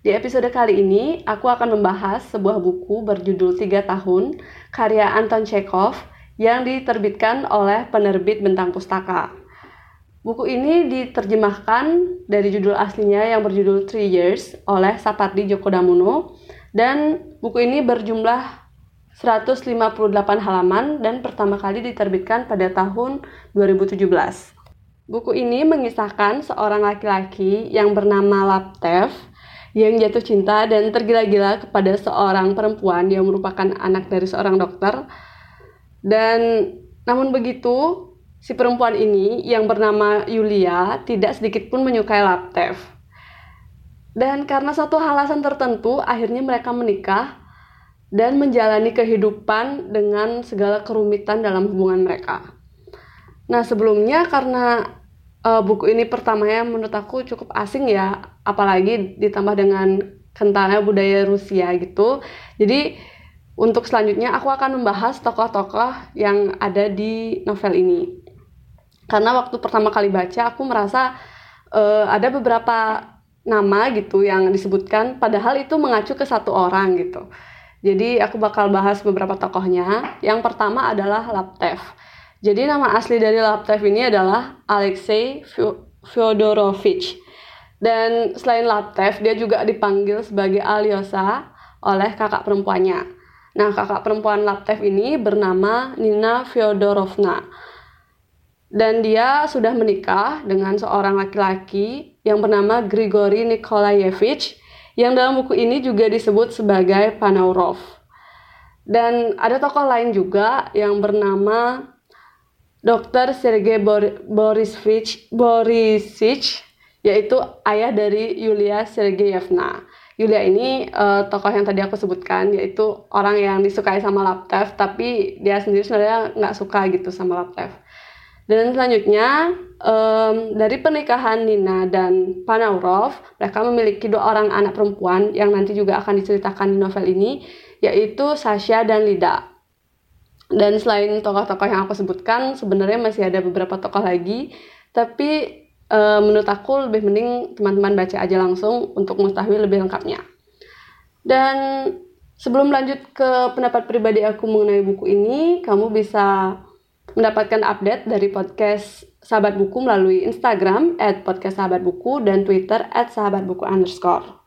Di episode kali ini, aku akan membahas sebuah buku berjudul Tiga Tahun, karya Anton Chekhov, yang diterbitkan oleh penerbit Bentang Pustaka. Buku ini diterjemahkan dari judul aslinya yang berjudul Three Years oleh Sapardi Djoko Damono, dan buku ini berjumlah 158 halaman dan pertama kali diterbitkan pada tahun 2017. Buku ini mengisahkan seorang laki-laki yang bernama Laptev yang jatuh cinta dan tergila-gila kepada seorang perempuan yang merupakan anak dari seorang dokter. Dan namun begitu, si perempuan ini yang bernama Yulia tidak sedikit pun menyukai Laptev. Dan karena satu alasan tertentu, akhirnya mereka menikah dan menjalani kehidupan dengan segala kerumitan dalam hubungan mereka. Nah, sebelumnya karena uh, buku ini pertamanya menurut aku cukup asing ya, apalagi ditambah dengan kentalnya budaya Rusia gitu. Jadi untuk selanjutnya aku akan membahas tokoh-tokoh yang ada di novel ini. Karena waktu pertama kali baca aku merasa uh, ada beberapa nama gitu yang disebutkan padahal itu mengacu ke satu orang gitu. Jadi aku bakal bahas beberapa tokohnya. Yang pertama adalah Laptev. Jadi nama asli dari Laptev ini adalah Alexei Fyodorovich. Dan selain Laptev, dia juga dipanggil sebagai Alyosa oleh kakak perempuannya. Nah, kakak perempuan Laptev ini bernama Nina Fyodorovna. Dan dia sudah menikah dengan seorang laki-laki yang bernama Grigory Nikolaevich yang dalam buku ini juga disebut sebagai Panaurov. Dan ada tokoh lain juga yang bernama Dr. Sergei Bor Borisovich Borisich yaitu ayah dari Yulia Sergeyevna. Yulia ini uh, tokoh yang tadi aku sebutkan yaitu orang yang disukai sama Laptev tapi dia sendiri sebenarnya nggak suka gitu sama Laptev. Dan selanjutnya um, dari pernikahan Nina dan Panaurov mereka memiliki dua orang anak perempuan yang nanti juga akan diceritakan di novel ini yaitu Sasha dan Lida. Dan selain tokoh-tokoh yang aku sebutkan, sebenarnya masih ada beberapa tokoh lagi, tapi e, menurut aku lebih mending teman-teman baca aja langsung untuk mengetahui lebih lengkapnya. Dan sebelum lanjut ke pendapat pribadi aku mengenai buku ini, kamu bisa mendapatkan update dari podcast Sahabat Buku melalui Instagram at podcast Sahabat Buku dan Twitter at Sahabat Buku underscore.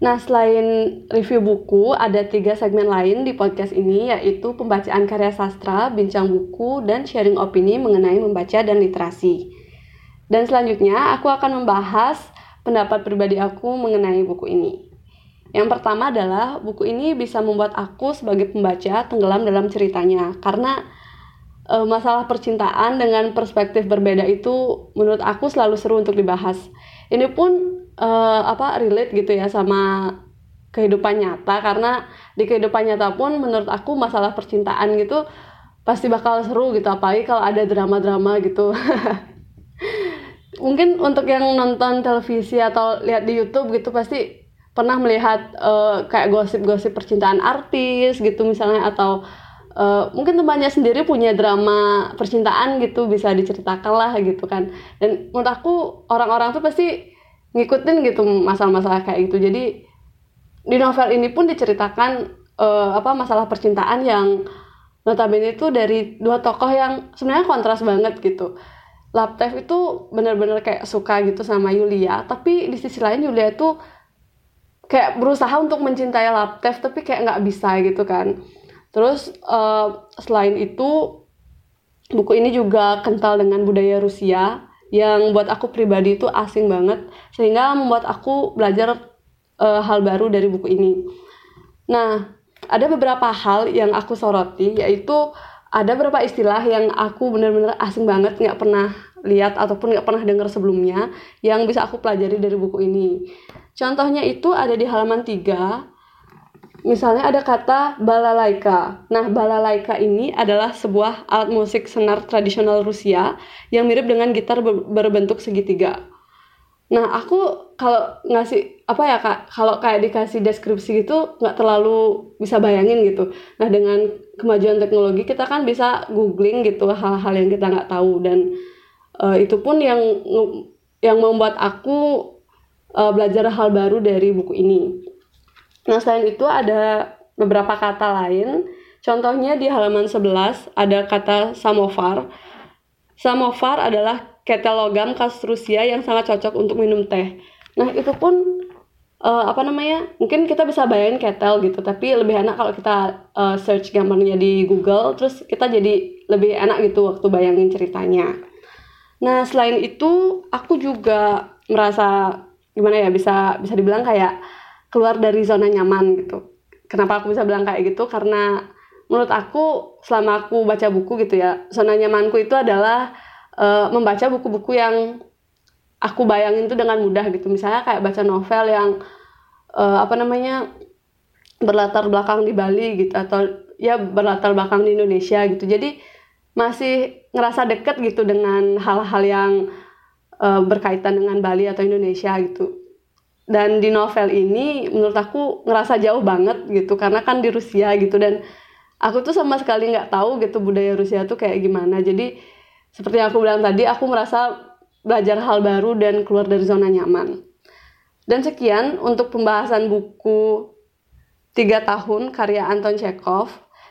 Nah, selain review buku, ada tiga segmen lain di podcast ini, yaitu pembacaan karya sastra, bincang buku, dan sharing opini mengenai membaca dan literasi. Dan selanjutnya, aku akan membahas pendapat pribadi aku mengenai buku ini. Yang pertama adalah buku ini bisa membuat aku sebagai pembaca tenggelam dalam ceritanya, karena e, masalah percintaan dengan perspektif berbeda itu menurut aku selalu seru untuk dibahas. Ini pun uh, apa relate gitu ya sama kehidupan nyata karena di kehidupan nyata pun menurut aku masalah percintaan gitu pasti bakal seru gitu apalagi kalau ada drama-drama gitu mungkin untuk yang nonton televisi atau lihat di YouTube gitu pasti pernah melihat uh, kayak gosip-gosip percintaan artis gitu misalnya atau uh, mungkin temannya sendiri punya drama percintaan gitu bisa diceritakan lah gitu kan. Dan menurut aku orang-orang tuh pasti ngikutin gitu masalah-masalah kayak gitu. Jadi di novel ini pun diceritakan uh, apa masalah percintaan yang notabene itu dari dua tokoh yang sebenarnya kontras banget gitu Laptev itu benar-benar kayak suka gitu sama Yulia tapi di sisi lain Yulia itu kayak berusaha untuk mencintai Laptev tapi kayak nggak bisa gitu kan terus uh, selain itu buku ini juga kental dengan budaya Rusia yang buat aku pribadi itu asing banget sehingga membuat aku belajar uh, hal baru dari buku ini. Nah, ada beberapa hal yang aku soroti yaitu ada beberapa istilah yang aku benar-benar asing banget nggak pernah lihat ataupun nggak pernah dengar sebelumnya yang bisa aku pelajari dari buku ini. Contohnya itu ada di halaman 3 Misalnya ada kata balalaika. Nah, balalaika ini adalah sebuah alat musik senar tradisional Rusia yang mirip dengan gitar berbentuk segitiga. Nah, aku kalau ngasih apa ya kak, kalau kayak dikasih deskripsi gitu nggak terlalu bisa bayangin gitu. Nah, dengan kemajuan teknologi kita kan bisa googling gitu hal-hal yang kita nggak tahu dan uh, itu pun yang yang membuat aku uh, belajar hal baru dari buku ini. Nah, selain itu ada beberapa kata lain. Contohnya di halaman 11 ada kata samovar. Samovar adalah ketel logam khas Rusia yang sangat cocok untuk minum teh. Nah, itu pun uh, apa namanya? Mungkin kita bisa bayangin ketel gitu, tapi lebih enak kalau kita uh, search gambarnya di Google terus kita jadi lebih enak gitu waktu bayangin ceritanya. Nah, selain itu aku juga merasa gimana ya bisa bisa dibilang kayak keluar dari zona nyaman gitu. Kenapa aku bisa bilang kayak gitu? Karena menurut aku selama aku baca buku gitu ya, zona nyamanku itu adalah uh, membaca buku-buku yang aku bayangin itu dengan mudah gitu. Misalnya kayak baca novel yang uh, apa namanya berlatar belakang di Bali gitu atau ya berlatar belakang di Indonesia gitu. Jadi masih ngerasa deket gitu dengan hal-hal yang uh, berkaitan dengan Bali atau Indonesia gitu dan di novel ini menurut aku ngerasa jauh banget gitu karena kan di Rusia gitu dan aku tuh sama sekali nggak tahu gitu budaya Rusia tuh kayak gimana jadi seperti yang aku bilang tadi aku merasa belajar hal baru dan keluar dari zona nyaman dan sekian untuk pembahasan buku tiga tahun karya Anton Chekhov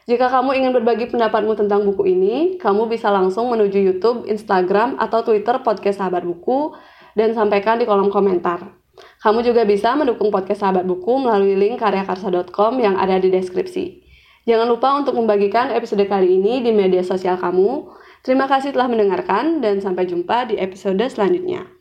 jika kamu ingin berbagi pendapatmu tentang buku ini, kamu bisa langsung menuju YouTube, Instagram, atau Twitter podcast Sahabat Buku dan sampaikan di kolom komentar. Kamu juga bisa mendukung podcast Sahabat Buku melalui link karyakarsa.com yang ada di deskripsi. Jangan lupa untuk membagikan episode kali ini di media sosial kamu. Terima kasih telah mendengarkan dan sampai jumpa di episode selanjutnya.